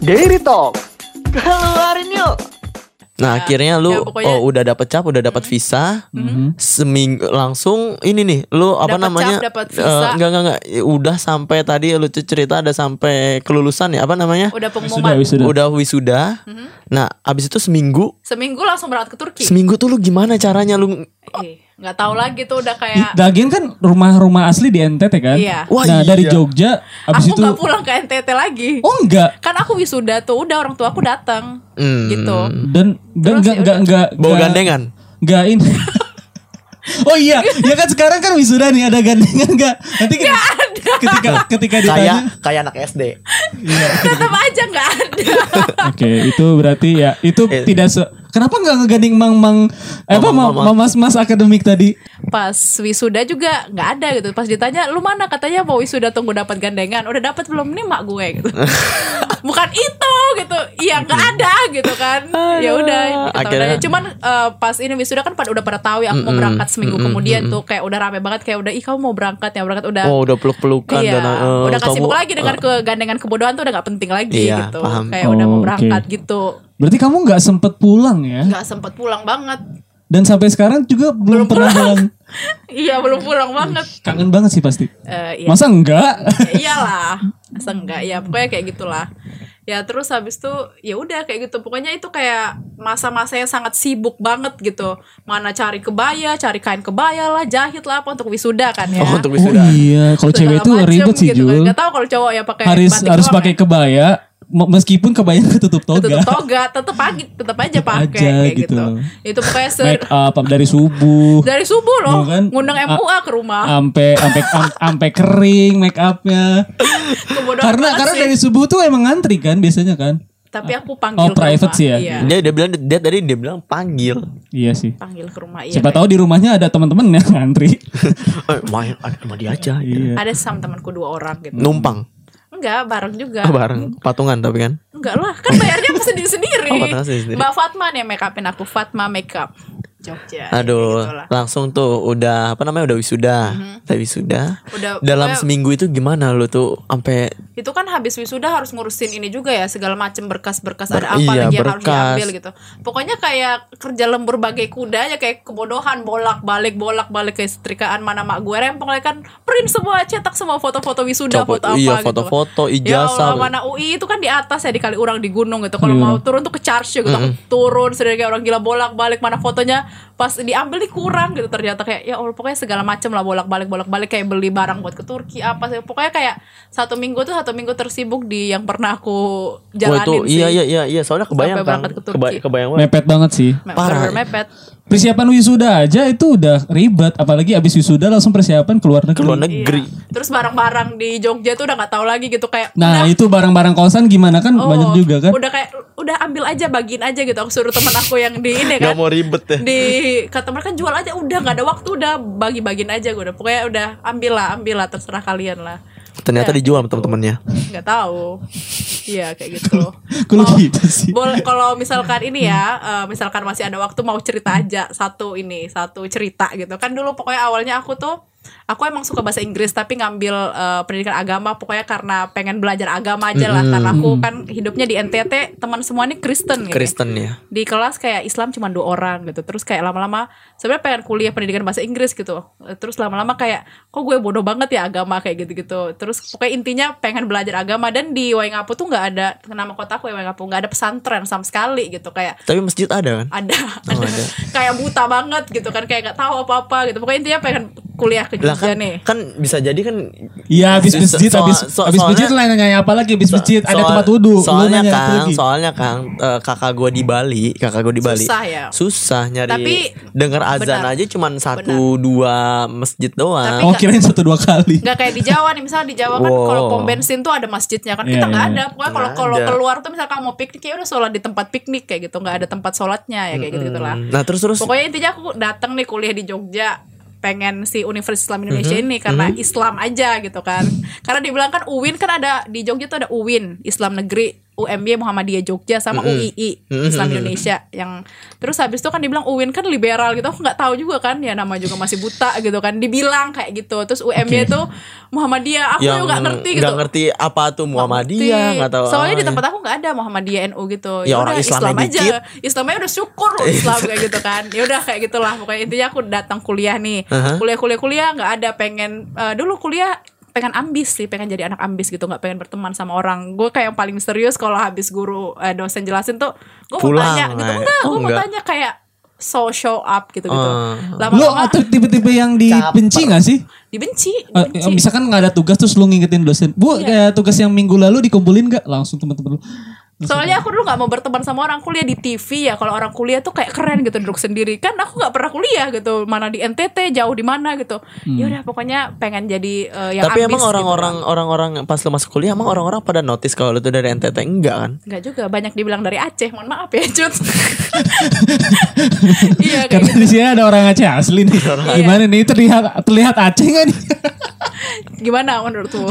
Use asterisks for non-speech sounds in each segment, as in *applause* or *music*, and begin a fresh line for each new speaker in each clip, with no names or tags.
Dairy Talk. Keluarin yuk.
Nah, akhirnya lu
ya, pokoknya-
oh udah dapet cap, udah dapat visa.
Mhm.
Seminggu langsung ini nih, lu apa
Dapet
namanya?
cap, dapet
eh,
visa.
enggak enggak enggak, udah sampai tadi lu cerita ada sampai kelulusan ya, apa namanya?
Udah
Wisuda,
pengumuman.
wisuda.
Udah wisuda. Nah, abis itu seminggu,
Seminggu langsung berangkat ke Turki.
seminggu tuh lu gimana caranya lu?
Eh, nggak tahu lagi tuh udah kayak
Lagian kan rumah-rumah asli di NTT kan?
Iya.
Wah,
nah dari
iya.
Jogja, abis
aku
itu
nggak pulang ke NTT lagi.
oh enggak,
Kan aku wisuda tuh udah orang tua aku datang.
Hmm.
Gitu.
dan dan enggak
ya
enggak
udah.
enggak
Bawa
enggak-
gandengan.
enggak ini. *laughs* oh iya, ya kan sekarang kan wisuda nih ada gandengan enggak? Nanti ketika ketika, ketika
Kayak
ditanya,
kayak anak SD.
iya,
Tetap aja nggak ada. *laughs*
Oke, itu berarti ya itu
Eh.
tidak se Kenapa nggak ngegandeng mang-mang eh, apa
Mamang-mamang.
mas-mas akademik tadi?
Pas wisuda juga nggak ada gitu. Pas ditanya lu mana katanya mau wisuda tunggu dapat gandengan. Udah dapat belum nih mak gue gitu. *laughs* Bukan itu gitu. Iya nggak ada gitu kan. Ya udah. gitu
Akhirnya-.
Cuman eh, pas ini wisuda kan pada udah pada tahu ya aku mau berangkat seminggu kemudian tuh kayak udah rame banget kayak udah ih kamu mau berangkat ya berangkat udah.
Oh, udah peluk-pelukan
Iya,
dan eh,
udah kasih
kamu-
sibuk lagi dengan kegandengan kebodohan tuh udah gak penting lagi
Iya,
gitu.
paham.
Kayak udah mau
Oh,
berangkat
oke.
gitu.
Berarti kamu nggak sempet pulang ya?
Nggak sempet pulang banget.
Dan sampai sekarang juga belum, pernah pulang. *laughs*
Iya belum pulang banget.
Kangen banget sih pasti.
Eh, iya.
Masa enggak?
Ya *laughs* iyalah. Masa enggak ya pokoknya kayak gitulah. Ya terus habis itu ya udah kayak gitu. Pokoknya itu kayak masa-masa yang sangat sibuk banget gitu. Mana cari kebaya, cari kain kebaya lah, jahit lah apa untuk wisuda kan ya.
Oh, untuk
Oh
wisuda.
iya, kalau cewek itu ribet sih
gitu kan.
Jul.
Nggak tahu kalau cowok ya pakai
Harus harus pakai
ya.
kebaya meskipun kebayanya ketutup toga.
Tutup toga, tetep pagi, tetep aja pakai
aja
kayak
gitu.
gitu. Itu pokoknya ser
Make up dari subuh
dari subuh loh
kan?
ngundang MUA ke rumah
sampai sampai am- sampai kering make upnya. Karena
banget
karena
sih.
dari subuh tuh emang ngantri kan biasanya kan.
tapi aku panggil
Oh,
ke
private
rumah.
sih ya?
iya.
Dia dia bilang dia tadi dia bilang panggil.
Iya sih.
panggil ke rumah iya
Siapa tahu di rumahnya ada teman-teman yang ngantri. *laughs*
Eh, main ada sama dia aja.
Iya.
ada sama temanku dua orang gitu
Numpang
enggak bareng juga
Ah, bareng patungan tapi kan.
enggak lah kan bayarnya *laughs* aku sendiri sendiri
Oh, sendiri-sendiri.
mbak Fatma nih make upin aku Fatma makeup Jogja
Aduh,
gitu
langsung tuh udah apa namanya udah wisuda. Udah wisuda.
Udah,
Dalam seminggu itu gimana lu tuh sampai
itu kan habis wisuda harus ngurusin ini juga ya segala macam berkas-berkas ada
Ber-
apa
iya,
lagi yang harus
berkas.
diambil gitu pokoknya kayak kerja lembur bagai kuda aja kayak kebodohan bolak-balik bolak-balik kayak setrikaan mana mak gue rempong kan print semua cetak semua foto-foto wisuda
Copot-
foto apa
iya,
gitu
foto-foto,
ya
ijazah.
Allah, mana UI itu kan di atas ya di kali urang di gunung gitu kalau
Iya.
mau turun tuh ke charge gitu aku turun sendiri kayak orang gila bolak-balik mana fotonya yeah. Pas diambil nih kurang gitu ternyata kayak ya Allah pokoknya segala macam lah bolak-balik bolak-balik kayak beli barang buat ke Turki apa sih pokoknya kayak satu minggu tuh satu minggu tersibuk di yang pernah aku
Oh
jalanin
itu
sih
iya iya iya iya soalnya kebayang
Sampai
kan.
ke Turki.
Keba- kebayang banget.
Mepet banget sih.
Me-
Parah.
mepet
Persiapan wisuda aja itu udah ribet, apalagi abis wisuda langsung persiapan keluar negeri.
Keluar
Iya.
negeri.
terus barang-barang di Jogja tuh udah nggak tahu lagi gitu kayak
Nah
udah,
itu barang-barang kosan gimana kan
oh,
banyak juga kan?
udah kayak udah ambil aja bagiin aja gitu aku suruh teman aku yang di ini
Gak
kan
mau ribet ya.
di kata mereka jual aja udah nggak ada waktu udah bagi-bagiin aja gue udah. Pokoknya udah ambil lah ambil lah terserah kalian lah.
Ternyata
Ya,
dijual sama teman-temannya.
nggak tahu. Iya kayak gitu. *laughs* Mau-
gitu sih?
boleh kalau misalkan ini ya eh, misalkan masih ada waktu mau cerita aja satu ini satu cerita gitu. Kan dulu pokoknya awalnya aku tuh aku emang suka bahasa Inggris tapi ngambil eh, pendidikan agama pokoknya karena pengen belajar agama aja lah. Karena aku kan hidupnya di NTT teman semua ini Kristen gitu.
Kristen ya.
di kelas kayak Islam cuma dua orang gitu. Terus kayak lama-lama sebenarnya pengen kuliah pendidikan bahasa Inggris gitu. Terus lama-lama kayak kok gue bodoh banget ya agama kayak gitu-gitu. Terus pokoknya intinya pengen belajar agama. Dan di Waingapu tuh nggak ada nama kotaku ya Waingapu nggak ada pesantren sama sekali gitu. Kayak
Tapi masjid ada kan?
ada,
Oh,
ada.
ada. *laughs*
kayak buta banget gitu kan kayak nggak tahu apa-apa gitu. Pokoknya intinya pengen kuliah ke
Lah
Jogja
kan,
nih
kan bisa jadi kan
Iya abis
So-
masjid,
so-
abis,
so-
abis masjid lu nanya apa lagi abis masjid? Ada
Soal-
tempat wudhu.
Soalnya kan,
lagi?
soalnya kan eh, kakak gue di Bali, kakak gue di Bali.
Susah ya?
Susah nyari.
Tapi,
denger azan
benar.
aja cuman satu dua masjid doang.
Tapi
Oh kirain satu dua kali.
nggak kayak di Jawa nih misalnya di Jawa kan
Wow.
kalau pom bensin tuh ada masjidnya kan kita nggak
iya.
ada pokoknya kalau kalau
ada.
keluar tuh misalkan mau piknik ya udah sholat di tempat piknik kayak gitu nggak ada tempat sholatnya ya kayak gitu gitulah
Nah terus terus
pokoknya intinya aku datang nih kuliah di Jogja pengen si Universitas Islam Indonesia
Mm-hmm.
ini karena Islam aja gitu kan. Karena dibilang kan UIN kan ada di Jogja tuh ada UIN Islam Negeri UMY Muhammadiyah Jogja sama UII Islam Indonesia yang terus habis itu kan dibilang UIN kan liberal gitu aku nggak tahu juga kan ya nama juga masih buta gitu kan dibilang kayak gitu terus UMY itu Muhammadiyah aku
yang
juga nggak ngerti gitu
nggak ngerti apa tuh Muhammadiyah nggak tahu
Soalnya di
ah,
tempat aku nggak ada Muhammadiyah NU gitu.
Ya, orang
udah,
Islamnya
Islam aja.
dikit.
Islamnya udah syukur loh Islam *laughs* kayak gitu kan. Ya udah kayak gitulah. Pokoknya intinya aku datang kuliah nih.
Aha.
Kuliah kuliah kuliah nggak ada pengen eh, dulu kuliah pengen ambis sih pengen jadi anak ambis gitu nggak pengen berteman sama orang gue kayak yang paling serius kalau habis guru eh, dosen jelasin tuh gue mau
Pulang,
tanya gitu
eh.
enggak
Oh,
gue mau tanya kayak so show up gitu gitu
Oh.
Lu
lama-lama
atau tipe-tipe yang dibenci gak sih?
dibenci,
Eh,
dibenci.
misalkan nggak ada tugas terus lu ngingetin dosen. Bu, kayak tugas yang minggu lalu dikumpulin gak? Langsung teman-teman lu.
Soalnya aku dulu nggak mau berteman sama orang kuliah di TV ya. Kalau orang kuliah tuh kayak keren gitu duduk sendiri. Kan aku nggak pernah kuliah gitu. Mana di NTT, jauh di mana gitu. Ya udah pokoknya pengen jadi eh, yang
tapi
ambis
emang
gitu.
orang-orang orang-orang pas lu masuk kuliah emang orang-orang pada notice kalau lu tuh dari NTT enggak kan
Enggak juga banyak dibilang dari Aceh. Mohon maaf ya, Cut. *laughs* iya
Karena di sini ada orang Aceh asli nih. Gimana nih terlihat terlihat Aceh gak nih?
gimana menurutmu?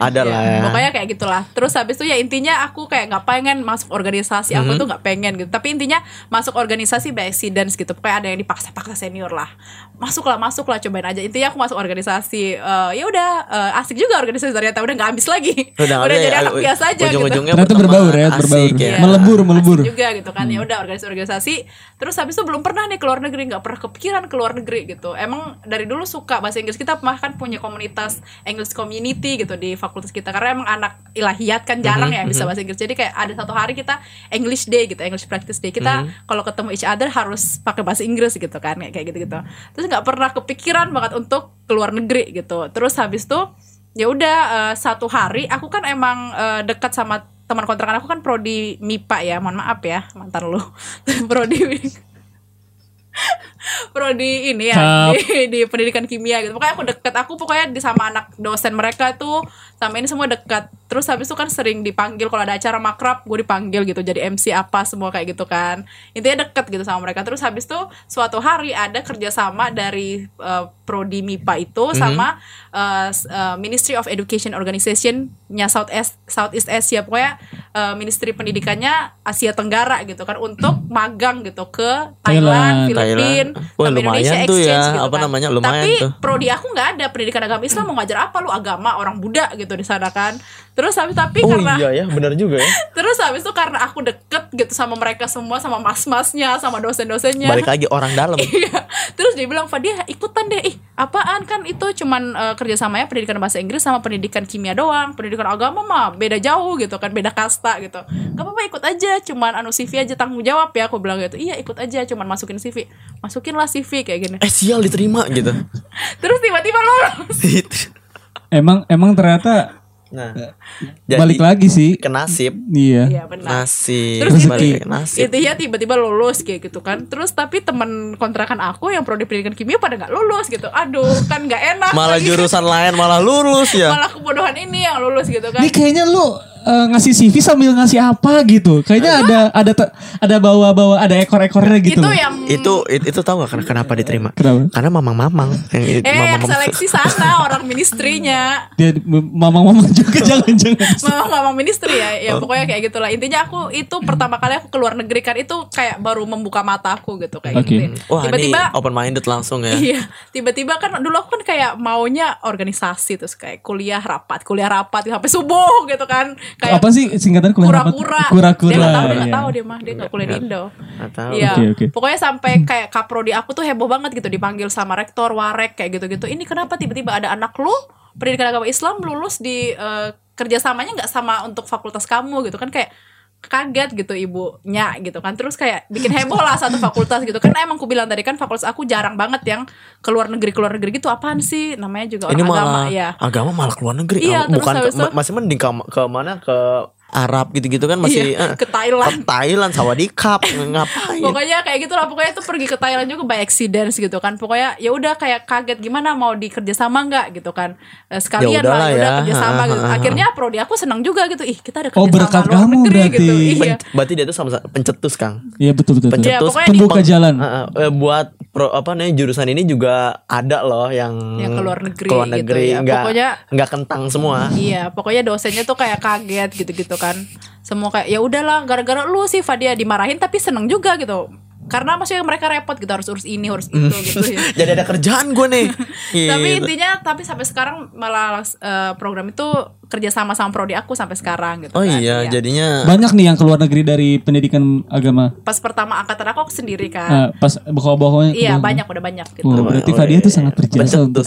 ada lah ya
Pokoknya kayak gitulah. Terus habis itu ya intinya aku kayak nggak pengen masuk organisasi. Aku
Mhm.
tuh nggak pengen gitu. Tapi intinya masuk organisasi by accident gitu. Pokoknya ada yang dipaksa-paksa senior lah. Masuklah, masuklah cobain aja. Intinya aku masuk organisasi. Eh, ya udah eh, asik juga organisasi ternyata udah nggak habis lagi. *laughs* Udah,
ada
jadi
ya,
anak biasa aja gitu.
ujung-ujungnya
Ternyata berbaur ya,
asik
berbaur.
ya.
Iya.
Melebur, melebur.
Asik juga gitu kan ya udah organisasi-organisasi terus habis itu belum pernah nih keluar negeri nggak pernah kepikiran keluar negeri gitu emang dari dulu suka bahasa Inggris kita bahkan punya komunitas English community gitu di fakultas kita karena emang anak ilahiyat kan jarang ya bisa bahasa Inggris jadi kayak ada satu hari kita English day gitu English practice day. Kita kalau ketemu each other harus pakai bahasa Inggris gitu kan kayak gitu gitu terus nggak pernah kepikiran banget untuk keluar negeri gitu. Terus habis itu ya udah eh, satu hari aku kan emang eh, dekat sama teman kontrakan aku kan prodi MIPA ya mohon maaf ya mantan lu. *laughs* Prodi prodi ini ya di, di pendidikan kimia gitu. Pokoknya aku deket aku pokoknya di sama anak dosen mereka tuh sama ini semua dekat terus habis itu kan sering dipanggil kalau ada acara makrab gue dipanggil gitu jadi MC apa semua kayak gitu kan. Intinya deket gitu sama mereka. Terus habis itu suatu hari ada kerjasama dari eh, prodi MIPA itu sama eh, s- eh, Ministry of Education Organization-nya Southeast Southeast Asia. Pokoknya eh, Ministry Pendidikannya Asia Tenggara gitu kan untuk magang gitu ke
Thailand.
Thailand, Filipina.
Wah,
sama Indonesia
lumayan tuh ya,
gitu
apa
kan.
namanya, lumayan
Tapi
tuh.
prodi aku nggak ada pendidikan agama Islam mau ngajar apa lu agama orang Buddha gitu di sana kan. Terus habis tapi
oh
karena
iya ya benar juga ya *laughs*
terus habis itu karena aku deket gitu sama mereka semua sama mas-masnya sama dosen-dosennya.
balik lagi orang dalam *laughs*
Iya. Terus dia bilang, "Fadia, ikutan deh." Ih, apaan kan itu cuman eh, kerjasamanya pendidikan bahasa Inggris sama pendidikan kimia doang. Pendidikan agama mah beda jauh gitu kan, beda kasta gitu. Gak apa-apa ikut aja, cuman anu CV aja tanggung jawab ya. Aku bilang gitu. Iya, ikut aja, cuman masukin CV. Masukin lah CV kayak gini.
eh sial diterima gitu *laughs*
Terus tiba-tiba lolos.
Emang emang ternyata
nah
balik lagi sih.
ke nasib
Iya.
Iya, benar.
nasib
Terus
balik nasib
intinya tiba-tiba lulus kayak gitu kan Terus tapi teman kontrakan aku yang prodi pendidikan kimia pada nggak lulus gitu Aduh kan nggak enak
malah
lagi.
jurusan lain malah lurus ya *laughs*
Malah kebodohan ini yang lulus gitu kan
Ini kayaknya lu eh, ngasih CV sambil ngasih apa gitu. Kayaknya ada ada ada bawa-bawa ada ekor-ekornya gitu.
Itu
loh.
yang
itu it- itu tahu gak kenapa diterima
Kenapa?
karena mamang-mamang yang
Eh yang
mamang
seleksi sana orang ministrinya
Dia mamang-mamang juga *laughs* jangan-jangan.
Mama mama ministry ya Ya
Oh.
pokoknya kayak gitulah Intinya aku itu pertama kali aku keluar negeri kan Itu kayak baru membuka mata aku gitu Kayak
Oke.
gitu
wah ini
Tiba-tiba
open minded langsung ya
Iya, tiba-tiba kan dulu aku kan kayak maunya organisasi terus kayak kuliah rapat, kuliah rapat sampai subuh gitu kan. Kayak
Apa sih singkatan kuliah
kura-kura.
Kura-kura.
Dia nggak tahu, dia nggak
iya.
tahu dia mah, dia nggak kuliah di Indo. Iya.
Oke, oke.
Pokoknya sampai kayak kaprodi aku tuh heboh banget gitu dipanggil sama rektor, warek kayak gitu-gitu. Ini kenapa tiba-tiba ada anak lu pendidikan agama Islam lulus di eh, kerjasamanya nggak sama untuk fakultas kamu gitu kan kayak kaget gitu ibunya gitu kan. Terus kayak bikin heboh lah satu fakultas gitu. Kan emang aku bilang tadi kan fakultas aku jarang banget yang keluar negeri keluar negeri gitu. Apaan sih? Namanya juga orang
ini
agama
malah
ya
agama malah keluar negeri.
Iya, terus
bukan
habis
ke- masih mending ke, ke mana? Ke Arab gitu-gitu kan masih
Iya,
eh,
ke Thailand.
ke Thailand Sawadee Cup *laughs* ngapain
pokoknya kayak gitu lah pokoknya tuh pergi ke Thailand juga by accident gitu kan pokoknya ya udah kayak kaget gimana mau dikerja sama nggak gitu kan Eh, sekalian
Ya
lah ya udah kerja sama gitu akhirnya prodi aku senang juga gitu ih kita ada kerja
Oh,
sama
berkat
luar
kamu
negeri
berarti.
gitu iya
berarti dia tuh sama pencetus Kang
Iya betul betul. betul.
pencetus
Ya, pokoknya
Pembuka jalan.
Eh, eh, buat pro, apa namanya jurusan ini juga ada loh yang
Yang keluar negeri
keluar
gitu
negeri
ya.
nggak
Pokoknya-
nggak kentang semua
Iya, pokoknya dosennya tuh kayak kaget gitu-gitu kan. semua kayak ya udahlah gara-gara lu sih Fadia dimarahin tapi seneng juga gitu karena maksudnya mereka repot gitu harus urus ini harus itu gitu ya. *laughs*
Jadi ada kerjaan gue nih. *laughs*
tapi
Gitu.
intinya tapi sampai sekarang malah eh, program itu kerja sama sama prodi aku sampai sekarang gitu
Oh
kan.
iya, jadinya
Banyak nih yang keluar negeri dari pendidikan agama.
pas pertama angkatan aku, aku sendiri kan
Nah, pas bawah-bawahnya.
iya
bawah-
banyak udah banyak gitu
Oh, berarti Fadia tuh sangat berjasa untuk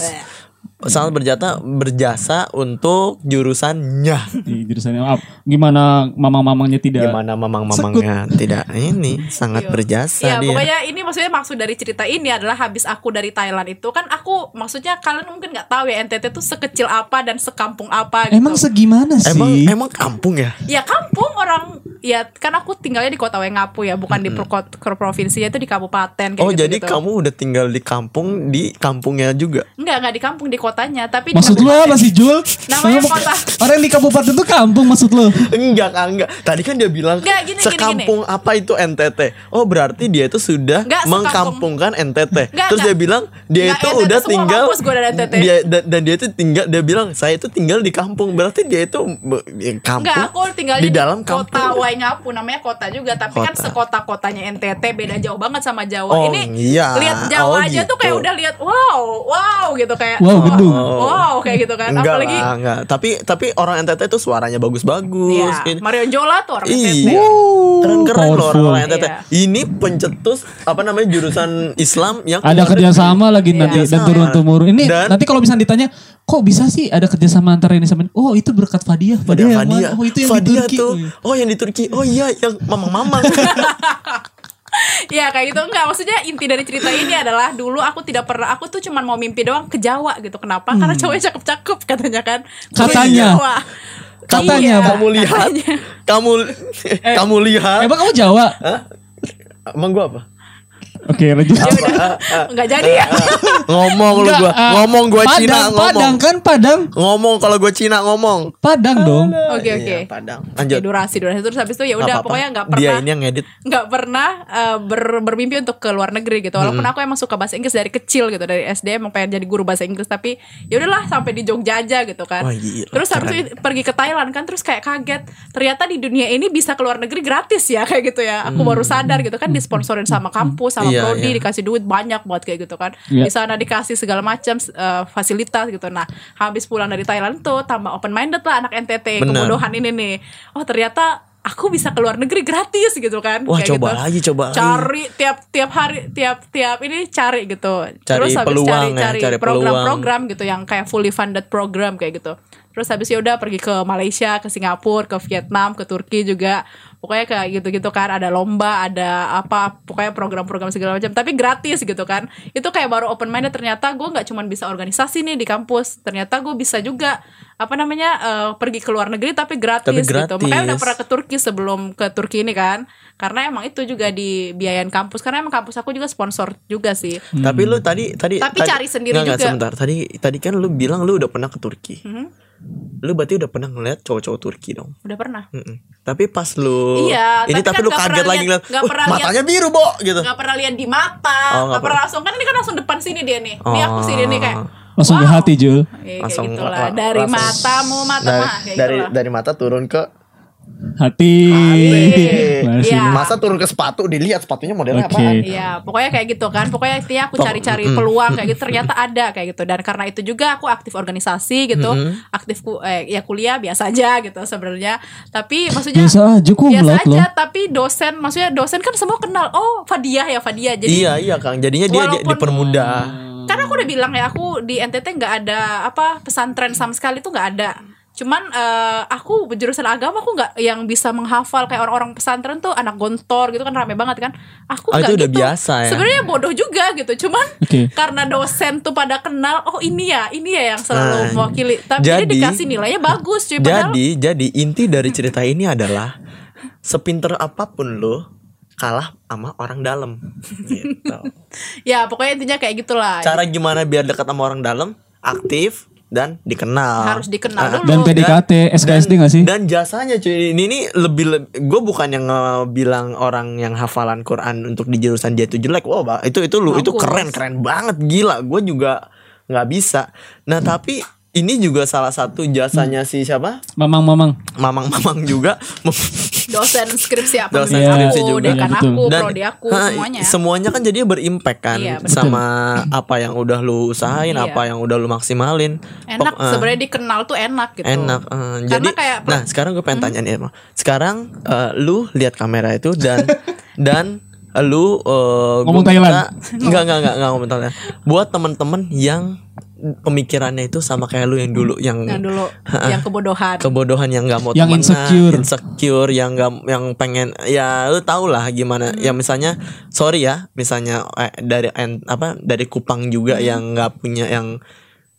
sangat berjasa berjasa untuk jurusannya.
di jurusannya. Maaf, gimana mamang-mamangnya tidak
Gimana mamang-mamangnya tidak ini sangat berjasa
Iya
dia.
pokoknya ini maksudnya maksud dari cerita ini adalah habis aku dari Thailand itu kan aku maksudnya kalian mungkin nggak tahu ya NTT tuh sekecil apa dan sekampung apa gitu.
Emang segimana sih?
Emang emang kampung ya?
ya kampung orang ya kan aku tinggalnya di kota Wengapu ya bukan di pro- pro- provinsinya itu di kabupaten kayak
Oh
gitu,
jadi kamu udah tinggal di kampung di kampungnya juga?
Enggak, enggak di kampung di kotanya, tapi di
Maksud lu
kabupaten.
apa sih Jul?
Namanya kota.
Orang di kabupaten itu kampung maksud lu?
Enggak enggak. Tadi kan dia bilang
Enggak, gini, gini,
sekampung apa itu NTT. Oh berarti dia itu sudah
Enggak, sekampung.
mengkampungkan NTT.
Enggak,
Terus
enggak.
dia bilang dia
Enggak,
itu
NTT
udah
semua
tinggal. Dia dan, dan dia itu tinggal dia bilang saya itu tinggal di kampung. Berarti dia itu ya, kampung.
Enggak, aku tinggalnya
di dalam
kota Waingapu namanya kota juga, tapi kan
Kota.
sekota-kotanya NTT beda jauh banget sama Jawa.
Oh,
Ini
iya.
lihat Jawa
Oh,
aja tuh kayak
gitu.
udah lihat wow, wow gitu kayak
Wow, gedung.
Wow, kayak gitu kan.
Enggak
Apalagi
lah, enggak. Tapi tapi orang NTT itu suaranya bagus-bagus.
Iya,
Ini-
Mario Jola tuh orang NTT.
Iya. Keren-keren loh orang-orang NTT.
Iya.
Ini pencetus apa namanya jurusan Islam yang
Ada kerjasama lagi
Iya.
nanti dan
Kerjasama.
turun temurun. Ini
Dan-
nanti kalau misalnya ditanya, kok bisa sih ada kerjasama antara ini sama ini? Oh itu berkat Fadia. Fadia,
Fadia.
mana? Oh itu yang
Fadia
di Turki.
tuh. Oh yang di Turki. Oh iya yang mamang-mamang. *laughs*
Ya kayak gitu enggak maksudnya inti dari cerita ini adalah dulu aku tidak pernah aku tuh cuman mau mimpi doang ke Jawa gitu kenapa karena cowoknya cakep-cakep katanya kan
Hmm. Katanya.
Jawa.
Katanya,
Iya,
kamu lihat.
katanya.
kamu kamu lihat.
Emang kamu Jawa?
Hah? Emang gua apa?
Oke lanjut.
Ya udah, enggak jadi ya.
ngomong lu
Enggak,
gua.
ah,
ngomong gua
Padang,
Cina ngomong.
Padang kan Padang.
Ngomong kalau gua Cina ngomong.
Padang dong.
Oke
Iya,
oke.
Padang.
Oke,
Lanjut.
durasi durasi terus habis itu ya udah pokoknya nggak
Dia
pernah
ini yang ngedit.
nggak pernah uh, ber- bermimpi untuk ke luar negeri gitu walaupun aku emang suka bahasa Inggris dari kecil gitu dari SD emang pengen jadi guru bahasa Inggris tapi ya udahlah sampai di Jogja aja gitu kan
Wah, gila,
terus habis itu pergi ke Thailand kan terus kayak kaget ternyata di dunia ini bisa ke luar negeri gratis ya kayak gitu ya aku baru sadar gitu kan disponsorin sama kampus sama
Iya,
prodi
iya.
dikasih duit banyak buat kayak gitu kan
Iya.
di sana dikasih segala macam uh, fasilitas gitu nah habis pulang dari Thailand tuh tambah open minded lah anak NTT
Bener.
kebodohan ini nih oh ternyata aku bisa ke luar negeri gratis gitu kan
Wah,
Kayak
coba
gitu.
lagi, coba lagi.
cari tiap tiap hari tiap tiap ini cari gitu
Cari
terus habis
peluang
cari
ya,
cari
cari
program-program gitu yang kayak fully funded program kayak gitu terus habis ya udah pergi ke Malaysia ke Singapura ke Vietnam ke Turki juga pokoknya kayak gitu-gitu kan ada lomba ada apa pokoknya program-program segala macam tapi gratis gitu kan itu kayak baru open minded ternyata gue nggak cuma bisa organisasi nih di kampus ternyata gue bisa juga apa namanya eh, pergi ke luar negeri tapi gratis,
Tapi
gitu makanya udah
gratis.
pernah ke Turki sebelum ke Turki ini kan karena emang itu juga dibiayain kampus karena emang kampus aku juga sponsor juga sih
Tapi lu tadi tadi
Tapi
tadi-
cari sendiri
Nggak, nggak,
juga.
sebentar. Tadi tadi kan lu bilang lu udah pernah ke Turki.
Mhm.
Lu berarti udah pernah ngeliat cowok-cowok Turki dong.
udah pernah
Mm-mm. Tapi pas lu
Iya,
ini
tapi
tapi,
kan
lu
nggak
kaget
pernah
lagi
lihat-
ngeliat
nggak
"Wah,
pernah lihat-
matanya biru, Bo gitu.
nggak pernah lihat di mata
Oh, nggak
nggak pernah langsung. Kan ini kan langsung depan sini dia nih ini aku sini nih kayak
Langsung ke
wow.
hati Jul.
Ya,
Langsung,
gitulah. dari
langsung-
matamu mata
dari
mah kayak
dari,
gitu
dari mata turun ke
Hati. Masih.
Iya.
masa turun ke sepatu dilihat sepatunya modelnya
Oke.
apa?
Iya, pokoknya kayak gitu kan. Pokoknya intinya aku cari-cari peluang kayak gitu. Ternyata ada kayak gitu. Dan karena itu juga aku aktif organisasi gitu. Aktif ku, eh, ya kuliah biasa aja gitu sebenarnya. Tapi maksudnya
Biasa aja kok
biasa
belat loh.
aja. Tapi dosen, maksudnya dosen kan semua kenal. Oh, Fadiah ya Fadiah. Jadi
Iya iya Kang. Jadinya dia, dia
Walaupun-
dipermudah.
karena aku udah bilang ya aku di NTT nggak ada apa pesantren sama sekali tuh nggak ada cuman eh, aku jurusan agama aku nggak yang bisa menghafal kayak orang-orang pesantren tuh anak gontor gitu kan rame banget kan aku
Ah,
nggak
itu udah
gitu
biasa ya?
sebenarnya bodoh juga gitu cuman
Oke.
karena dosen tuh pada kenal oh ini ya ini ya yang selalu
Nah,
mewakili tapi dia
jadi-
dikasih nilainya bagus cuy padahal
Jadi jadi inti dari cerita ini adalah sepinter apa pun lo kalah sama orang dalam. Gitu. *laughs*
ya pokoknya intinya kayak gitulah
Cara gimana biar dekat sama orang dalam? Aktif dan dikenal.
harus dikenal
Ah,
dulu
Dan PDKT, SKSD gak sih?
Dan jasanya cuy ini ini lebih, gue bukan yang bilang orang yang hafalan Quran untuk di jurusan dia itu jelek. Wow, itu itu lu itu keren keren banget gila. Gue juga nggak bisa. Nah tapi ini juga salah satu jasanya si siapa
Mamang mamang.
mamang-mamang juga
dosen skripsi apa
Dosen
aku,
skripsi juga.
dekan
Iya,
aku,
dan
prodi aku,
ha,
semuanya.
semuanya kan jadinya berimpact kan
Iya, betul.
sama apa yang udah lu usahain
Iya.
apa yang udah lu maksimalin
Enak
Pok- eh,
sebenarnya dikenal tuh enak gitu.
enak
Karena
jadi
kayak
nah sekarang gue pengen tanya nih emang sekarang eh, lu lihat kamera itu dan *laughs* dan lu gua
Ngomong Thailand.
enggak enggak enggak enggak ngomong Thailand buat temen-temen yang pemikirannya itu sama kayak lu yang dulu yang
yang dulu *laughs* yang kebodohan.
kebodohan yang nggak mau
Yang
temenan,
insecure.
insecure yang nggak yang pengen ya lu tau lah gimana
Hmm.
ya misalnya sorry ya misalnya eh, dari en- apa dari Kupang juga
Hmm.
yang nggak punya yang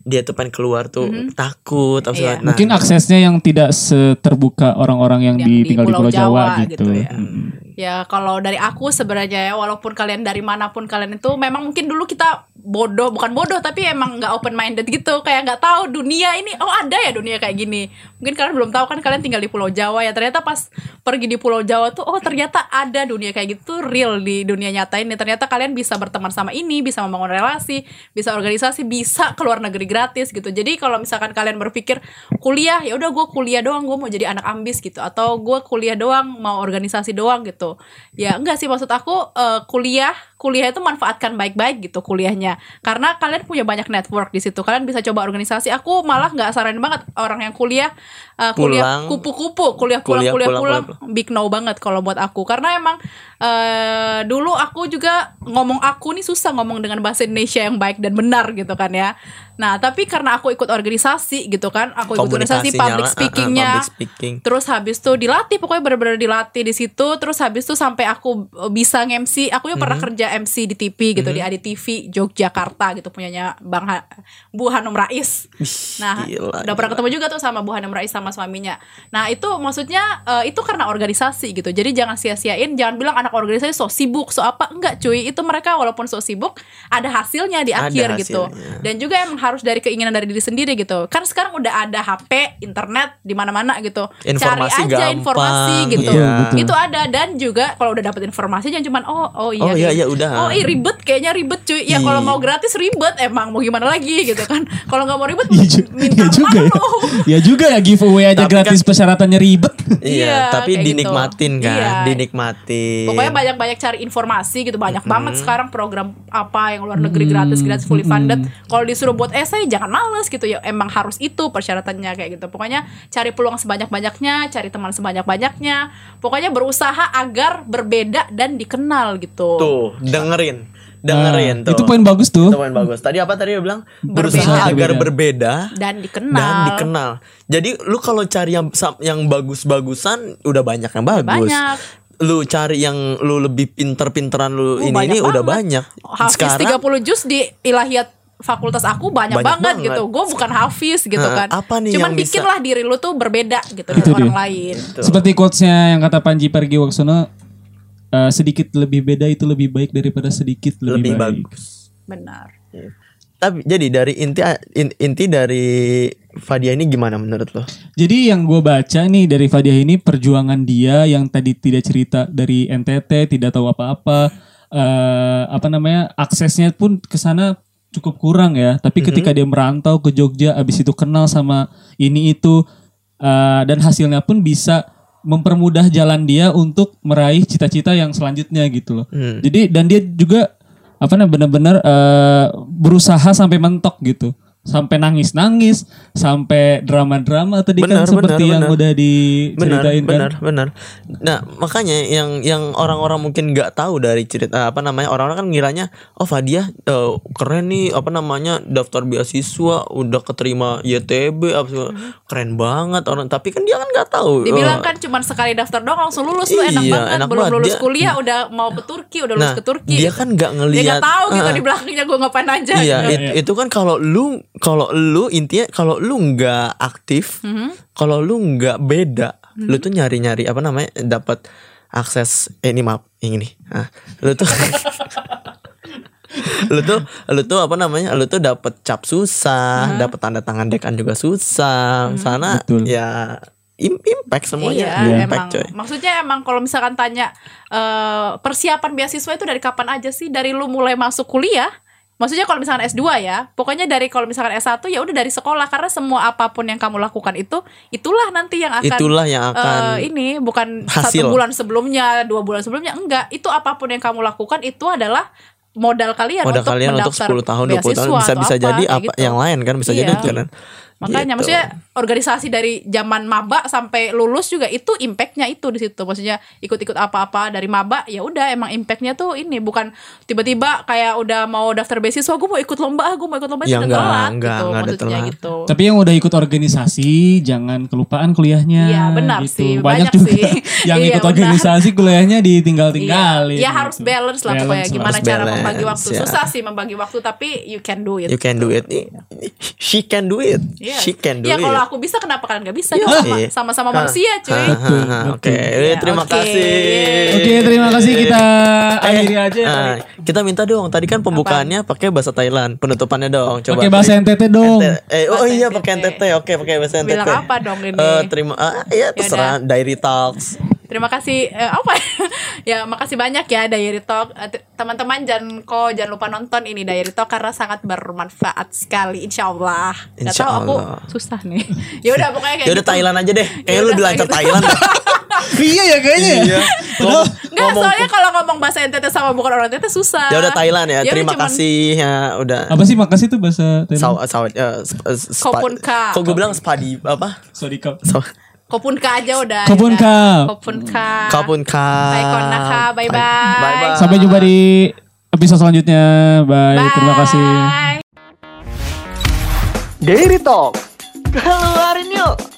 dia tuh pengen keluar tuh takut atau
Iya.
nah,
Mungkin aksesnya yang tidak seterbuka orang-orang yang,
Yang
di,
di
tinggal di
Pulau
Jawa,
Jawa
gitu.
gitu ya.
Mm.
Ya kalau dari aku sebenarnya ya walaupun kalian dari mana pun kalian itu memang mungkin dulu kita bodoh bukan bodoh tapi emang nggak open minded gitu. Kayak nggak tahu dunia ini oh ada ya dunia kayak gini. Mungkin kalian belum tahu kan kalian tinggal di Pulau Jawa ya. Ternyata pas pergi di Pulau Jawa tuh oh ternyata ada dunia kayak gitu real di dunia nyata ini. Ternyata kalian bisa berteman sama ini bisa membangun relasi bisa organisasi bisa keluar negeri gratis gitu. Jadi kalau misalkan kalian berpikir kuliah ya udah gue kuliah doang gue mau jadi anak ambis gitu. Atau gue kuliah doang mau organisasi doang gitu. Ya enggak sih maksud aku eh, kuliah kuliah itu manfaatkan baik-baik gitu kuliahnya. Karena kalian punya banyak network di situ. Kalian bisa coba organisasi. Aku malah nggak saranin banget orang yang kuliah eh, kuliah
Pulang.
kupu-kupu. Kuliah pulang
Kuliah,
kuliah,
pulang,
pulang, big no banget kalau buat aku. Karena emang eh dulu aku juga ngomong aku nih susah ngomong dengan bahasa Indonesia yang baik dan benar gitu kan ya. Nah tapi karena aku ikut organisasi gitu kan aku ikut organisasi public
eh,
speakingnya
public speaking.
terus habis tuh dilatih pokoknya bener-bener dilatih di situ terus habis tuh sampai aku bisa nge-MC aku yang
Mhm.
pernah kerja MC di TV gitu di Adi TV Yogyakarta gitu punyanya Bang ha Bu Hanum Rais Nah,
gila,
udah pernah
gila.
ketemu juga tuh sama Bu Hanum Rais sama suaminya. Nah, itu maksudnya eh, itu karena organisasi gitu. Jadi jangan sia-siain, jangan bilang anak organisasi so sibuk, so apa. Enggak, cuy. Itu mereka walaupun so sibuk, ada hasilnya di
Ada
akhir gitu.
hasilnya.
Dan juga emang harus dari keinginan dari diri sendiri gitu. Kan sekarang udah ada HP, internet di mana-mana gitu.
Informasi
Cari aja
gampang,
informasi gitu.
iya.
Betul.
Itu ada dan juga kalau udah dapat informasi jangan cuman oh oh iya
Oh, iya, iya, udah.
Oh, iya ribet kayaknya ribet cuy. Ya kalau
Iya.
mau gratis ribet emang mau gimana lagi gitu kan. Kalau nggak mau ribet
Iya
minta
iya juga ya. Ya juga ya giveaway aja
Tapi
gratis persyaratannya ribet.
Iya,
Iya,
tapi
gitu.
dinikmatin kan,
Iya.
dinikmatin.
Pokoknya banyak-banyak cari informasi gitu Banyak banget sekarang program apa yang luar negeri gratis Gratis fully funded Kalau disuruh buat esai jangan males gitu ya Emang harus itu persyaratannya kayak gitu Pokoknya cari peluang sebanyak-banyaknya Cari teman sebanyak-banyaknya Pokoknya berusaha agar berbeda dan dikenal gitu
Tuh, dengerin. Dengerin
Ah,
tuh.
Itu poin bagus tuh.
Itu poin bagus. Tadi apa tadi dia bilang?
Berbeda.
Berusaha agar
Berbeda.
berbeda
Dan dikenal
dan dikenal. Jadi lu kalau cari yang yang bagus-bagusan udah banyak yang bagus.
Banyak.
Lu cari yang lu lebih pinter-pinteran lu
Oh,
ini
banyak
ini udah banyak.
Hafiz
Sekarang
30 juz di ilahiyat fakultas aku banyak,
Banyak
banget,
banget.
gitu. Gue bukan hafiz gitu
Nah,
kan.
apa nih
Cuman
yang bisa-
bikinlah diri lu tuh berbeda gitu dari orang
dia.
lain.
Tuh.
Seperti quotesnya yang kata Panji Pragiwaksono eh, sedikit lebih beda itu lebih baik daripada sedikit lebih,
lebih
baik.
bagus.
Benar.
Tapi jadi dari inti in- inti dari Fadia ini gimana menurut lo?
Jadi yang gue baca nih dari Fadiah ini perjuangan dia yang tadi tidak cerita dari NTT tidak tahu apa-apa eh, apa namanya aksesnya pun ke sana cukup kurang ya. Tapi ketika dia merantau ke Jogja, abis itu kenal sama ini itu eh, dan hasilnya pun bisa mempermudah jalan dia untuk meraih cita-cita yang selanjutnya gitu loh.
Hmm.
Jadi dan dia juga apa namanya benar-benar eh, berusaha sampai mentok gitu. Sampai nangis-nangis, sampai drama-drama tadi
Benar,
kan seperti
benar,
yang
benar.
udah
Benar,
diceritain kan.
benar, benar. Nah, makanya yang yang orang-orang mungkin nggak tahu dari cerita apa namanya orang-orang kan ngiranya oh Fadia eh, keren nih apa namanya daftar beasiswa udah keterima YTB apa segala- keren banget orang tapi kan dia kan nggak tahu.
Dibilang
eh,
kan cuma sekali daftar doang langsung lulus tuh enak
Iya,
banget.
enak
Belum
banget.
lulus
Dia-
kuliah udah mau ke Turki, udah lulus
Nah,
ke Turki.
dia kan nggak
dia
ngelihat
nggak tahu gitu
Ah,
di belakangnya gue ngapain aja.
Iya,
gitu.
it- itu kan kalau lu kalau lu intinya kalau lu nggak aktif,
Mhm.
kalau lu nggak beda, lu tuh nyari-nyari apa namanya dapat akses eh, ini maaf yang ini. Nah, lu tuh *laughs* lu tuh lu tuh apa namanya? Lu tuh dapat cap susah, dapat tanda tangan dekan juga susah. Sana
Betul.
ya im- impact semuanya.
Iya,
Impact,
emang.
coy.
Maksudnya emang kalau misalkan tanya eh, persiapan beasiswa itu dari kapan aja sih? Dari lu mulai masuk kuliah Maksudnya kalau misalkan S2 ya, pokoknya dari kalau misalkan S1 ya udah dari sekolah karena semua apa pun yang kamu lakukan itu itulah nanti yang akan
Itulah yang akan
eh, ini bukan
hasil.
satu bulan sebelumnya, dua bulan sebelumnya enggak. Itu apa pun yang kamu lakukan itu adalah modal kalian
modal
untuk
kalian untuk
mendaftar
10 tahun 20 tahun bisa bisa
apa,
jadi apa
gitu.
yang lain kan bisa jadi
Iya.
itu kan.
Makanya
Gitu.
maksudnya organisasi dari zaman maba sampai lulus juga itu impactnya itu di situ. Maksudnya ikut-ikut apa-apa dari maba ya udah emang impactnya tuh ini bukan tiba-tiba kayak udah mau daftar beasiswa gue mau ikut lomba, gue mau ikut lomba
Ya,
itu
enggak,
telat
enggak,
gitu
enggak ada
maksudnya
telat.
gitu.
Tapi yang udah ikut organisasi jangan kelupaan kuliahnya.
Iya, benar
gitu.
sih,
Banyak,
banyak
juga
sih. *laughs*
yang
Iya,
ikut
benar.
organisasi kuliahnya ditinggal-tinggalin.
Iya, ya harus
gitu.
balance lah
Balance
gimana
Harus
cara
balance,
membagi waktu.
ya.
Susah sih membagi waktu tapi you can do it.
You can do it. She can do it.
Iya.
She can do
ya
it.
kalau aku bisa kenapa kalian nggak bisa?
Iya.
Sama-
Iya.
sama-sama
Hah.
manusia cuy.
Oke,
Iya,
terima
oke.
kasih.
Oke, terima kasih kita
Eh,
akhiri aja.
ah, kita minta dong. Tadi kan pembukaannya pakai bahasa Thailand, penutupannya dong. Coba.
Pakai bahasa NTT dong.
Eh, oh iya
NTT.
pakai NTT. Oke, pakai bahasa NTT.
Bilang apa dong ini?
Eh, terima ah, iya terserah Diary Talks.
Terima kasih eh, apa *laughs* ya makasih banyak ya Diary Talk Eh, teman-teman jangan kok jangan lupa nonton ini Diary Talk karena sangat bermanfaat sekali Insya Allah. Gak
Insya
tahu aku susah nih. *laughs* ya udah pokoknya kayak
Ya udah
gitu.
Thailand aja deh. Kayaknya lu
udah,
lebih lancar
Thailand.
Thailand. *laughs*
Iya ya kayaknya. ya.
Iya.
Nggak,
ngomong-
soalnya kalau ngomong bahasa NTT sama bukan orang NTT susah.
Ya udah Thailand ya.
udah
Terima
cuman-
kasih ya udah.
Apa sih makasih tuh bahasa Thailand?
Saw, sawit eh, sp- eh, spa-
Kopun ka.
Kok gue bilang spadi apa?
Sorry kap.
Saw-
Kopun ka aja udah.
Kopun
ya udah.
ka.
Kopun ka.
Kapun ka.
Baikon naka. Bye bye.
Bye bye.
Sampai jumpa di episode selanjutnya. Bye.
Bye.
Terima kasih.
Dairy Talk. Keluarin yuk.